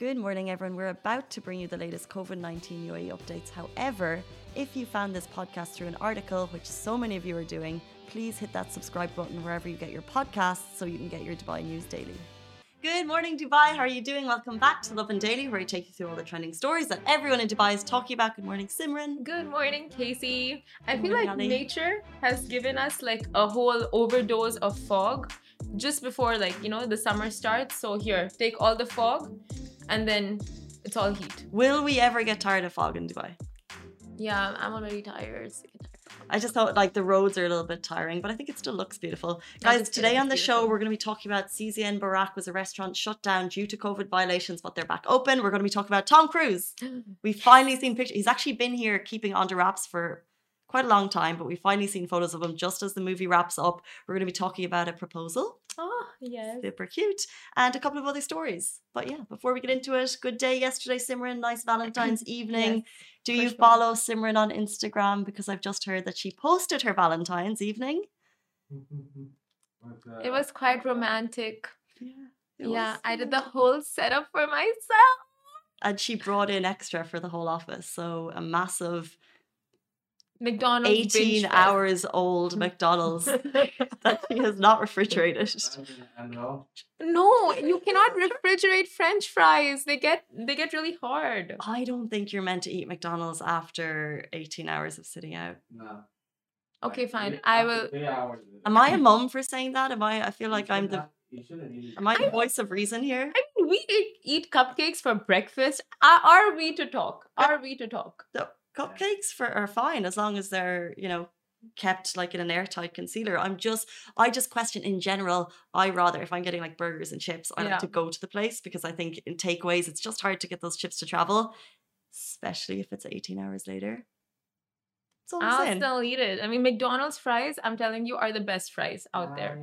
Good morning, everyone. We're about to bring you the latest COVID 19 UAE updates. However, if you found this podcast through an article, which so many of you are doing, please hit that subscribe button wherever you get your podcasts so you can get your Dubai news daily. Good morning, Dubai. How are you doing? Welcome back to Lovin Daily, where I take you through all the trending stories that everyone in Dubai is talking about. Good morning, Simran. Good morning, Casey. I Good feel morning, like Ali. nature has given us like a whole overdose of fog just before like, you know, the summer starts. So here, take all the fog and then it's all heat. Will we ever get tired of fog in Dubai? Yeah, I'm already tired. sick and tired. I just thought like the roads are a little bit tiring, but I think it still looks beautiful. It Guys, today on the show, we're going to be talking about CZN Burak was a restaurant shut down due to COVID violations, but they're back open. We're going to be talking about Tom Cruise. We've finally seen pictures. He's actually been here keeping under wraps for quite a long time, but we've finally seen photos of him just as the movie wraps up. We're going to be talking about a proposal. Oh, yes. Super cute. And a couple of other stories. But yeah, before we get into it, good day yesterday, Simran. Nice Valentine's evening. Yes, Do you sure. follow Simran on Instagram? Because I've just heard that she posted her Valentine's evening. It was quite romantic. Yeah. Yeah, I did the whole setup for myself. And she brought in extra for the whole office. So a massive McDonald's 18 binge fest. hours old McDonald's that she has not refrigerated. no, you cannot refrigerate French fries. They get they get really hard. I don't think you're meant to eat McDonald's after 18 hours of sitting out. No. Okay, fine. I will. Three hours. Am I a mom for saying that? Am I? I feel like I'm the. have- You shouldn't eat it. Am I the voice of reason here? I mean, we eat, eat cupcakes for breakfast. Are, are we to talk? Are we to talk? The cupcakes for are fine as long as they're you know kept like in an airtight concealer. I'm just I just question in general. I rather if I'm getting like burgers and chips, I Yeah. like to go to the place because I think in takeaways it's just hard to get those chips to travel, especially if it's 18 hours later. That's I'm I'll saying. still eat it. I mean, McDonald's fries, I'm telling you, are the best fries out there.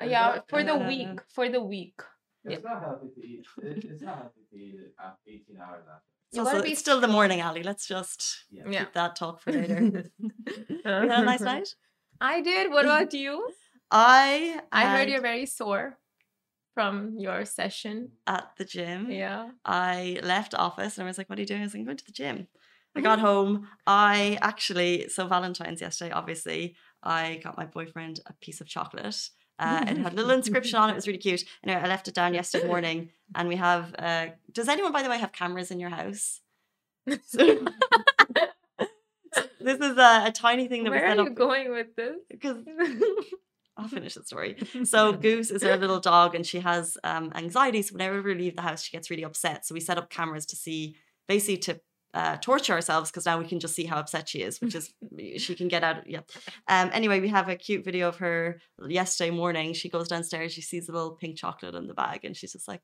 Uh, yeah, for the week. For the week. It's not healthy to eat. It, it's not healthy to eat it after 18 hours after. It's, You also, gotta be it's still the morning, Ali. Let's just Yeah. Yeah. keep that talk for later. you had a nice night. I did. What mm-hmm. about you? I I heard you're very sore from your session. at the gym. Yeah. I left office and I was like, What are you doing? I was like, I'm going to the gym. I mm-hmm. got home. I actually, so Valentine's yesterday, obviously, I got my boyfriend a piece of chocolate. Uh, it had a little inscription on it. It was really cute. Anyway, I left it down yesterday morning. And we have, uh, does anyone, by the way, have cameras in your house? This is a, a tiny thing that Where we set up. Where are you going with this? because I'll finish the story. So Goose is our little dog, and she has um, anxiety. So whenever we leave the house, she gets really upset. So we set up cameras to see, basically to uh, torture ourselves, because now we can just see how upset she is, which is she can get out. Yeah. Um. Anyway, we have a cute video of her yesterday morning. She goes downstairs, she sees a little pink chocolate in the bag, and she's just like,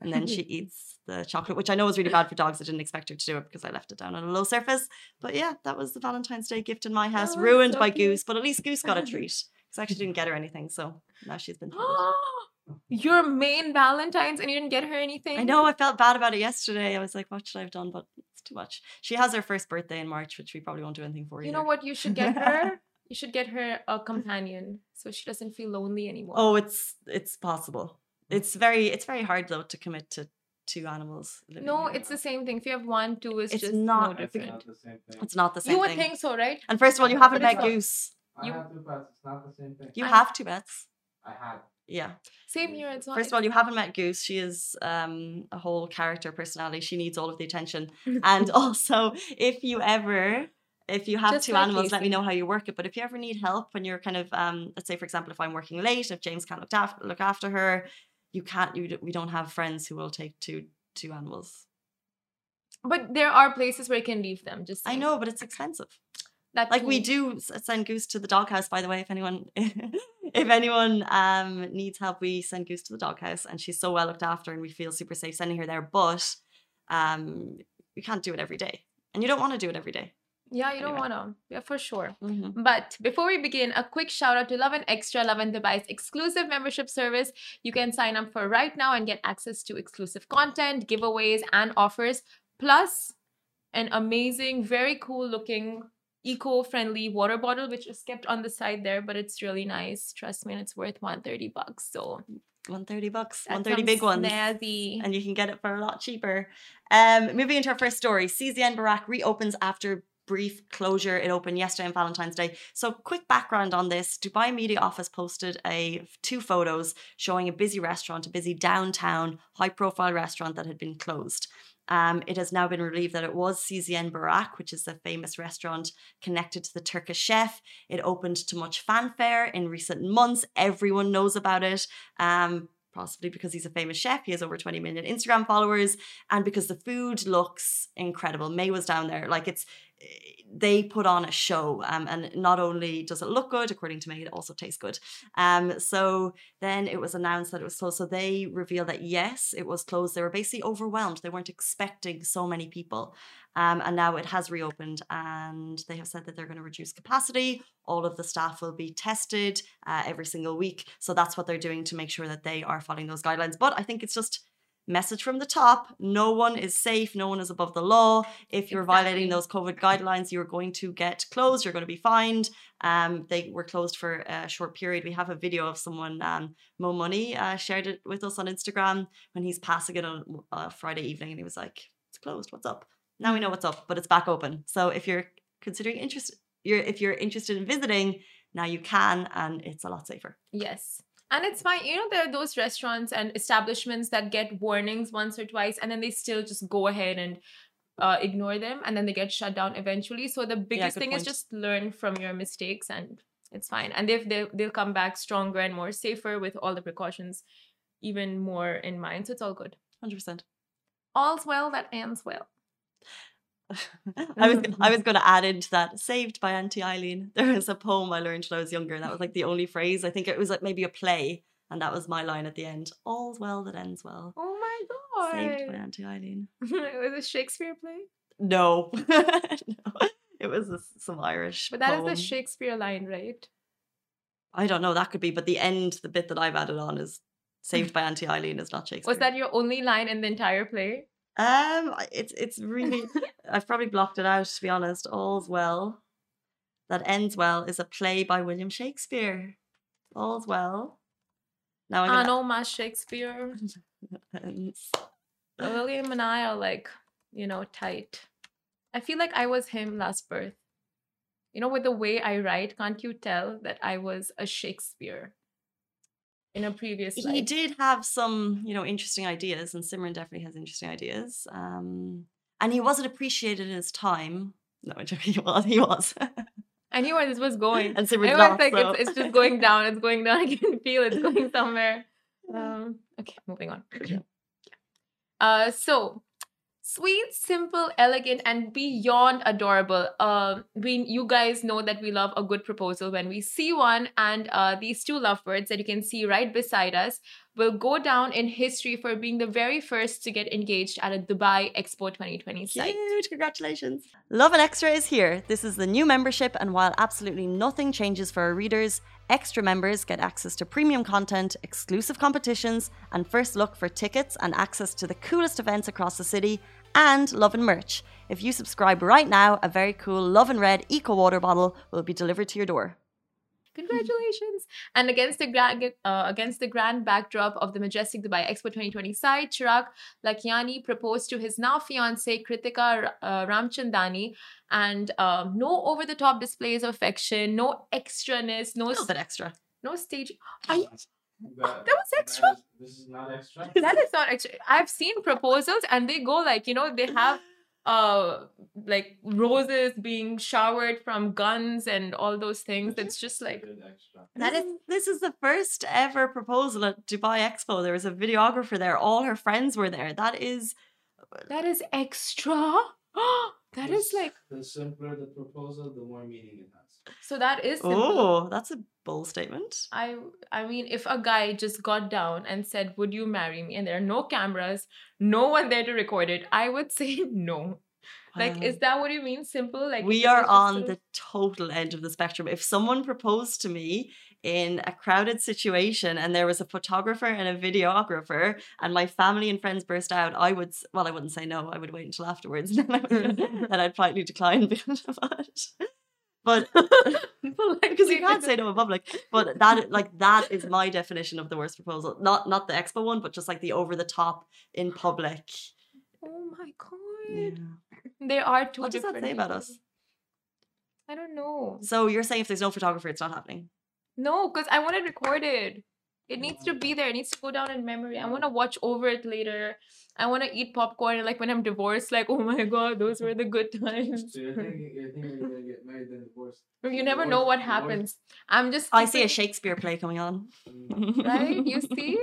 and then she eats the chocolate, which I know is really bad for dogs. I didn't expect her to do it because I left it down on a low surface. But yeah, that was the Valentine's Day gift in my house, was ruined so by cute. Goose. But at least Goose got a treat. Because I actually didn't get her anything, so now she's been. Your main Valentine's and you didn't get her anything? I know I felt bad about it yesterday. I was like, what should I have done? But too much. She has her first birthday in March, which we probably won't do anything for. You know what you should get her? You should get her a companion so she doesn't feel lonely oh, anymore. Oh, it's it's possible. It's very it's very hard though to commit to two animals. living no, it's the same thing. If you have one, two is It's just not- no It's different. not the same thing. it's not the same You would thing. think so, right? and first of all, you haven't But met. Goose. I you- have two pets. It's not the same thing. You I- have two pets. I had. Yeah. Same here. It's not. First of all, you haven't met Goose. She is um, a whole character personality. She needs all of the attention. And also, if you ever, if you have Just two like animals, let me know how you work it. But if you ever need help when you're kind of, um, let's say, for example, if I'm working late, if James can't look after look after her, you can't. You we don't have friends who will take two two animals. but there are places where you can leave them. Just I know, but it's expensive. that Like we do send Goose to the doghouse, by the way. If anyone, if anyone um needs help, we send Goose to the doghouse, and she's so well looked after, and we feel super safe sending her there. But um, we can't do it every day, and you don't want to do it every day. Yeah, you don't want to. Yeah, for sure. Mhm. But before we begin, a quick shout out to Lovin Extra, Lovin Dubai's exclusive membership service. You can sign up for right now and get access to exclusive content, giveaways, and offers, plus an amazing, very cool looking, eco friendly water bottle, which is kept on the side there, but it's really nice. Trust me, and it's worth 130 bucks. So 130 bucks, That's 130 big ones. Snazzy. and you can get it for a lot cheaper. Um, moving into our first story, CZN Burak reopens after brief closure. It opened yesterday on Valentine's Day. So, quick background on this: Dubai Media Office posted a two photos showing a busy restaurant, a busy downtown, high-profile restaurant that had been closed. Um, it has now been relieved that it was CZN Burak, which is a famous restaurant connected to the Turkish chef. It opened to much fanfare in recent months. Everyone knows about it. Um, possibly because he's a famous chef. He has over 20 million Instagram followers, and because the food looks incredible. May was down there. Like it's, they put on a show, um, and not only does it look good, according to me it also tastes good. Um, so then it was announced that it was closed. So they revealed that yes, it was closed. They were basically overwhelmed. They weren't expecting so many people. Um, and now it has reopened, and they have said that they're going to reduce capacity. All of the staff will be tested uh, every single week. So that's what they're doing to make sure that they are following those guidelines. But I think it's just message from the top no one is safe no one is above the law. If you're violating those covid guidelines you're going to get closed you're going to be fined. Um they were closed for a short period. We have a video of someone um mo money uh, shared it with us on instagram when he's passing it on uh, friday evening and he was like it's closed what's up? Now we know what's up but it's back open. So if you're considering interest you're if you're interested in visiting now you can and it's a lot safer. Yes. And it's fine. You know, there are those restaurants and establishments that get warnings once or twice and then they still just go ahead and uh, ignore them and then they get shut down eventually. So the biggest good thing is just learn from your mistakes and it's fine. And they've, they'll, they'll come back stronger and more safer with all the precautions even more in mind. So it's all good. 100% All's well that ends well. I was I was going to add into that saved by Auntie Eileen. There was a poem I learned when I was younger, and that was like the only phrase. I think it was like maybe a play, and that was my line at the end. All's well that ends well. Oh my god! Saved by. Auntie Eileen. it was a Shakespeare play. No, no, it was a, some Irish. But that is poem. the Shakespeare line, right? I don't know. That could be, but the end, the bit that I've added on is saved by Auntie Eileen is not Shakespeare. Was that your only line in the entire play? Um, it's it's really. I've probably blocked it out to be honest. All's well, that ends well is a play by William Shakespeare. All's well. Now I'm gonna. know my Shakespeare. William and I are like, you know, tight. I feel like I was him last birth. You know, with the way I write, can't you tell that I was a Shakespeare in a previous life. He did have some, you know, interesting ideas, and Simran definitely has interesting ideas. Um, and he wasn't appreciated in his time. No, I'm joking, he was. He was. I knew where this was going. and was not. like, so- it's, it's just going down. It's going down. I can feel it's going somewhere. Um, okay, moving on. Uh, so sweet, simple, elegant, and beyond adorable. Um, we you guys know that we love a good proposal when we see one, and uh, these two lovebirds that you can see right beside us will go down in history for being the very first to get engaged at a Dubai Expo 2020 site. Huge congratulations. Lovin Extra is here. This is the new membership, and while absolutely nothing changes for our readers, extra members get access to premium content, exclusive competitions, and first look for tickets and access to the coolest events across the city, and Lovin merch. If you subscribe right now, a very cool Lovin Red Eco Water bottle will be delivered to your door. Congratulations! And against the grand uh, against the grand backdrop of the majestic Dubai Expo 2020 site, Chirag Lakiani proposed to his now fiancee Kritika uh, Ramchandani, and um, no over the top displays of affection, no extraness, no A little bit extra. no stage. Are you- That, that was extra? is- this is not extra. that is not extra. I've seen proposals and they go like you know they have uh like roses being showered from guns and all those things. It's just like Good extra. That this, is- is, this is the first ever proposal at Dubai Expo. There was a videographer there. All her friends were there. That is that is extra. that is The s- like the simpler the proposal, the more meaning it has. so that is simple. oh, that's a bold statement. I I mean, if a guy just got down and said, "Would you marry me?" and there are no cameras, no one there to record it, I would say no. Like, is that what you mean? Simple? Like we are on the total end of the spectrum. If someone proposed to me in a crowded situation and there was a photographer and a videographer and my family and friends burst out, I would, well, I wouldn't say no. I would wait until afterwards. then I would- then I'd politely decline. but But because you can't say no in public. But that like that is my definition of the worst proposal. Not not the expo one, but just like the over the top in public. Oh my god. Yeah. There are two What does that say about us? I don't know. So you're saying if there's no photographer, it's not happening. No, because I want it recorded. It needs to be there. It needs to go down in memory. I want to watch over it later. I want to eat popcorn. and, Like when I'm divorced, like, oh my God, those were the good times. So you're thinking, you're thinking you're gonna get married then divorced. You never know what Divorce- divorce. happens. I'm just. I see a Shakespeare play coming on. Right? You see?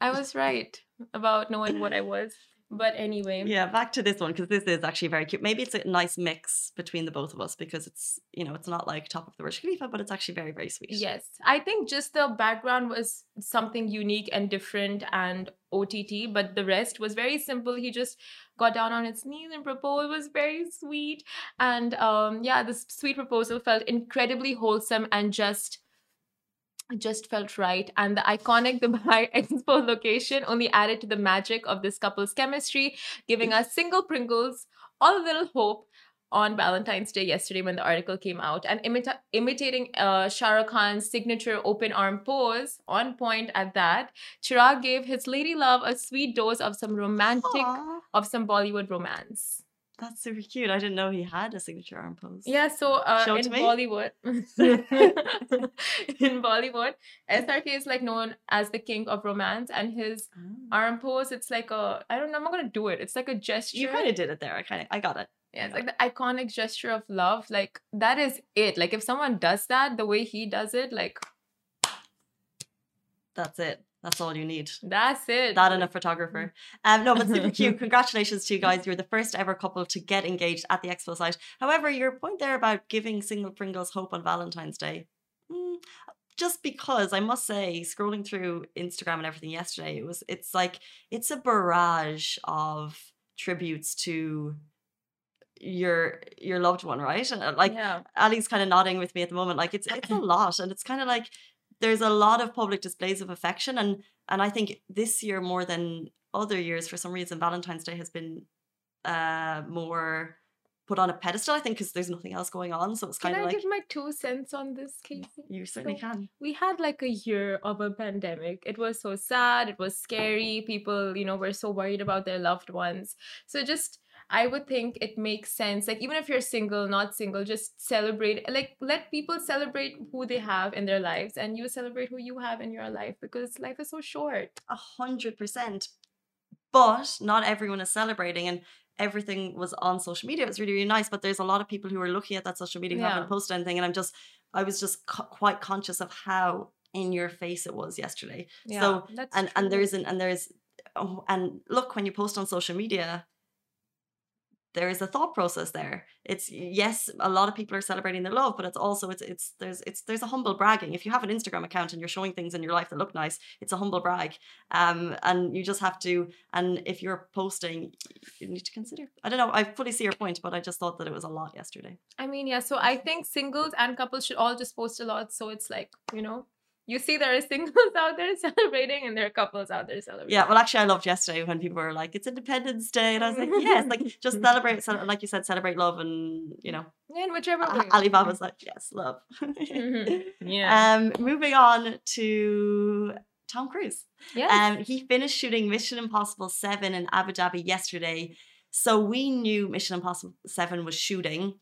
I was right about knowing what I was. But anyway. Yeah, back to this one because this is actually very cute. Maybe it's a nice mix between the both of us because it's you know it's not like top of the Burj Khalifa, but it's actually very very sweet. Yes, I think just the background was something unique and different and OTT, but the rest was very simple. He just got down on his knees and proposed. It was very sweet, and um, yeah, this sweet proposal felt incredibly wholesome and just just felt right. And the iconic Dubai Expo location only added to the magic of this couple's chemistry, giving us single Pringles all a little hope on Valentine's Day yesterday when the article came out and imita- imitating uh, Shah Rukh Khan's signature open arm pose on point at that. Chirag gave his lady love a sweet dose of some romantic Aw, of some Bollywood romance. That's super cute. I didn't know he had a signature arm pose. Yeah, so uh, in. Bollywood, in Bollywood, SRK is like known as the king of romance, and his Ah. arm pose, it's like a I don't know, I'm not gonna do it. It's like a gesture. You kind of did it there. I kind of I got it. Yeah, it's like the iconic gesture of love. Like that is it. Like if someone does that the way he does it, like That's it. That's all you need. that's it. That and a photographer. Um, no, but super cute. Congratulations to you guys. You're the first ever couple to get engaged at the expo site. However, your point there about giving single Pringles hope on Valentine's Day, mm, just because I must say, scrolling through Instagram and everything yesterday, it was it's like it's a barrage of tributes to your your loved one, right? And uh, like yeah. Ali's kind of nodding with me at the moment. Like it's it's a lot, and it's kind of like there's a lot of public displays of affection, and and I think this year more than other years, for some reason, Valentine's Day has been uh more put on a pedestal. I think because there's nothing else going on, so it's kind of like Can I give my two cents on this, Casey? you certainly So- can. we had like a year of a pandemic. It was so sad, it was scary. People, you know, were so worried about their loved ones. So just I would think it makes sense. Like even if you're single, not single, just celebrate like let people celebrate who they have in their lives and you celebrate who you have in your life because life is so short. A hundred percent. But not everyone is celebrating, and everything was on social media. It was really, really nice. But there's a lot of people who are looking at that social media who Yeah. haven't posted anything, and I'm just, I was just co- quite conscious of how in your face it was yesterday. So that's and and there isn't, and there's oh, and look when you post on social media there is a thought process there. It's yes a lot of people are celebrating their love but it's also it's it's there's it's there's a humble bragging. If you have an instagram account and you're showing things in your life that look nice it's a humble brag. Um and you just have to and if you're posting you need to consider. I don't know i fully see your point but i just thought that it was a lot yesterday. I mean, yeah, so I think singles and couples should all just post a lot. So it's like, you know, you see there are singles out there celebrating and there are couples out there celebrating. yeah well actually i loved yesterday when people were like it's independence day and i was like yes like just celebrate cele- like you said celebrate love and you know Yeah, in whichever A- way. Alibaba's like, yes, love. Mhm. Yeah. um, moving on to Tom Cruise. Yeah. Um, he finished shooting Mission Impossible 7 in Abu Dhabi yesterday. So we knew Mission Impossible 7 was shooting.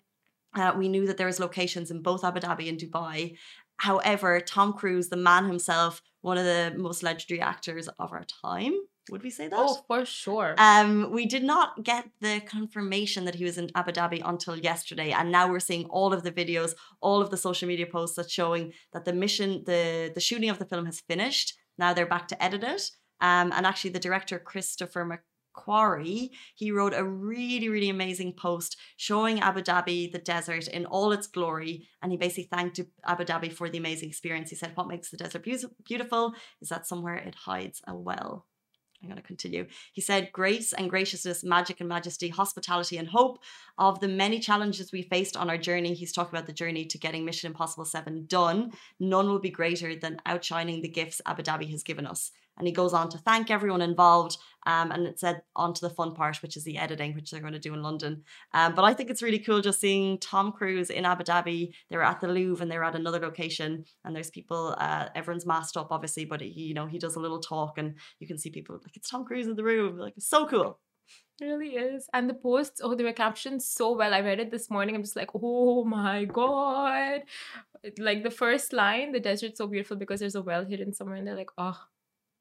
Uh, we knew that there was locations in both Abu Dhabi and Dubai. However, Tom Cruise, the man himself, one of the most legendary actors of our time, would we say that? oh, for sure. Um, we did not get the confirmation that he was in Abu Dhabi until yesterday, and now we're seeing all of the videos, all of the social media posts that's showing that the mission, the the shooting of the film has finished. Now they're back to edit it. Um, and actually, the director Christopher McQuarrie, he wrote a really really amazing post showing Abu Dhabi, the desert in all its glory, and he basically thanked Abu Dhabi for the amazing experience. He said, "What makes the desert beautiful is that somewhere it hides a well." I'm going to continue. He said, Grace and graciousness, magic and majesty, hospitality and hope of the many challenges we faced on our journey. He's talking about the journey to getting Mission Impossible 7 done. None will be greater than outshining the gifts Abu Dhabi has given us. And he goes on to thank everyone involved. Um, and it said on to the fun part, which is the editing, which they're going to do in London. Um, but I think it's really cool just seeing Tom Cruise in Abu Dhabi. They were at the Louvre and they were at another location, and there's people. Uh, everyone's masked up, obviously, but he, you know, he does a little talk, and you can see people like it's Tom Cruise in the room. Like it's so cool. It really is. And the posts, oh, they were captioned so well. I read it this morning. I'm just like, oh my God. Like the first line, the desert's so beautiful because there's a well hidden somewhere. And they're like, oh,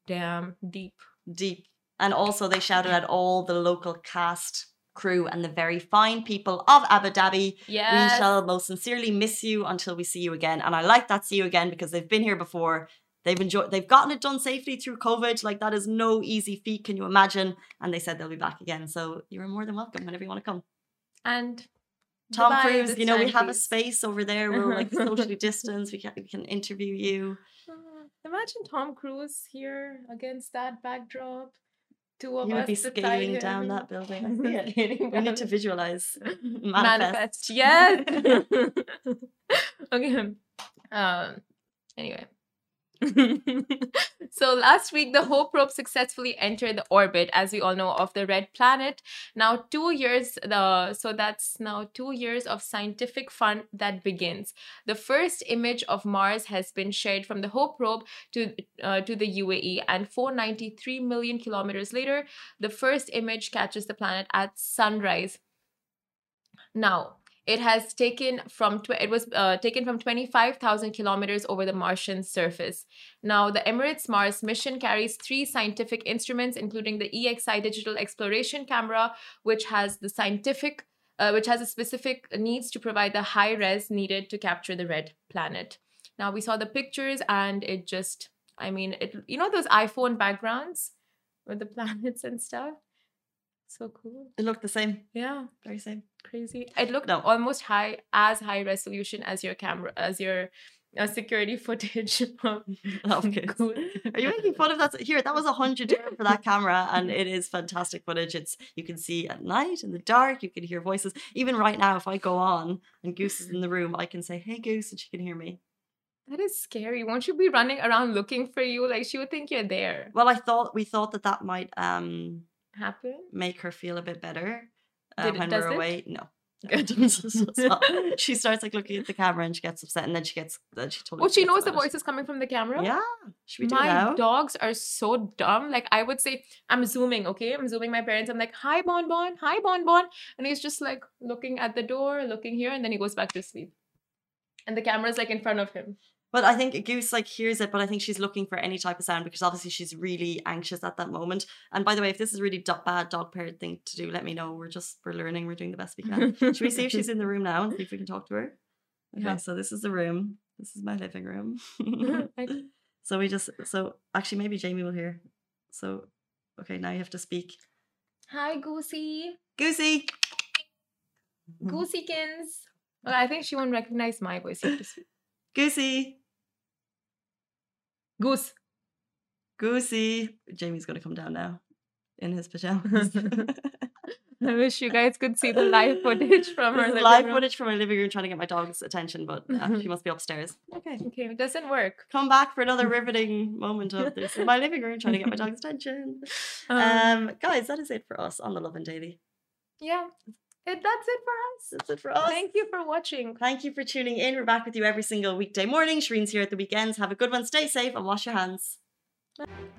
damn, deep. Deep. And also, they shouted at all the local cast, crew, and the very fine people of Abu Dhabi. Yeah. We shall most sincerely miss you until we see you again. And I like that see you again because they've been here before. They've enjoyed they've gotten it done safely through COVID. Like that is no easy feat, can you imagine? And they said they'll be back again. So you're more than welcome whenever you want to come. And Tom Dubai, Cruise, you know, we have a space over there. We're like socially distanced. We can we can interview you. Oh. Imagine Tom Cruise here against that backdrop. Two of You would be scaling down that building. I see it. Scaling We need to visualize. manifest. Yes. okay. Um. Anyway. So last week, the Hope probe successfully entered the orbit, as we all know, of the red planet. Now, two years. The so that's now two years of scientific fun that begins. The first image of Mars has been shared from the Hope probe to uh, to the UAE, and 493 million kilometers later, the first image catches the planet at sunrise. Now, it has taken from tw- it was uh, taken from 25,000 kilometers over the Martian surface. Now, the Emirates Mars mission carries three scientific instruments, including the EXI digital exploration camera, which has the scientific, uh, which has a specific needs to provide the high res needed to capture the red planet. Now, we saw the pictures, and it just, I mean, it you know those iPhone backgrounds with the planets and stuff. So cool. It looked the same. Yeah Very same. crazy. It looked No. almost high as high resolution as your camera as your uh, security footage. of Okay. Goose. Are you making fun of that? Here, that was a hundred dirham for that camera, and it is fantastic footage. It's you can see at night in the dark. You can hear voices. Even right now, if I go on and Goose is in the room, I can say, "Hey, Goose," and she can hear me. That is scary. Won't you be running around looking for you? Like she would think you're there. Well, I thought we thought that that might um Happen? make her feel a bit better uh, Did when we're it? away. No. No, Good. it doesn't. It's not. she starts like looking at the camera and she gets upset, and then she gets. Then she totally. Oh, she knows the voice is coming from the camera. Yeah. Should we my now? dogs are so dumb. Like I would say, I'm zooming, okay? I'm zooming my parents. I'm like, hi Bon Bon, hi Bon Bon. And he's just like looking at the door, looking here, and then he goes back to sleep. And the camera's like in front of him. But I think Goose like hears it, but I think she's looking for any type of sound because obviously she's really anxious at that moment. And by the way, if this is a really do- bad dog parent thing to do, let me know. We're just we're learning. We're doing the best we can. Should we see if she's in the room now and see if we can talk to her? Okay, Yeah. so this is the room. This is my living room. So we just so actually maybe Jamie will hear. So okay, now you have to speak. Hi, Goosey. Goosey. Gooseykins. Well, I think she won't recognize my voice. You have to speak. Goosey. Goose. Goosey. Jamie's gonna come down now in his pajamas. I wish you guys could see the live footage from her living live room. footage from my living room trying to get my dog's attention, but uh, she must be upstairs. Okay. Okay, it doesn't work. Come back for another riveting moment of this in my living room trying to get my dog's attention. Um, Um, guys, that is it for us on the Lovin Daily. yeah, it, that's it for us. That's it for us. Thank you for watching. Thank you for tuning in. We're back with you every single weekday morning. Shireen's here at the weekends. Have a good one. Stay safe and wash your hands.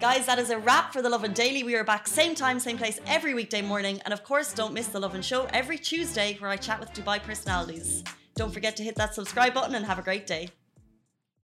Guys, that is a wrap for the Lovin Daily. We are back same time, same place every weekday morning. And of course, don't miss the Lovin Show every Tuesday where I chat with Dubai personalities. Don't forget to hit that subscribe button and have a great day.